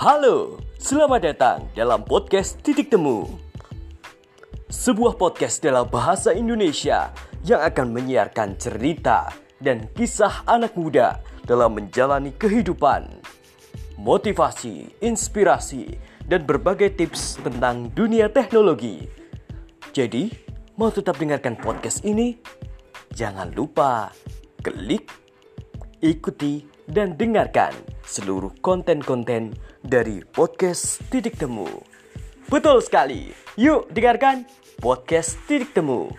Halo, selamat datang dalam podcast Titik Temu. Sebuah podcast dalam bahasa Indonesia yang akan menyiarkan cerita dan kisah anak muda dalam menjalani kehidupan. Motivasi, inspirasi, dan berbagai tips tentang dunia teknologi. Jadi, mau tetap dengarkan podcast ini? Jangan lupa klik, ikuti, dan dengarkan seluruh konten-konten dari podcast Titik Temu. Betul sekali. Yuk dengarkan podcast Titik Temu.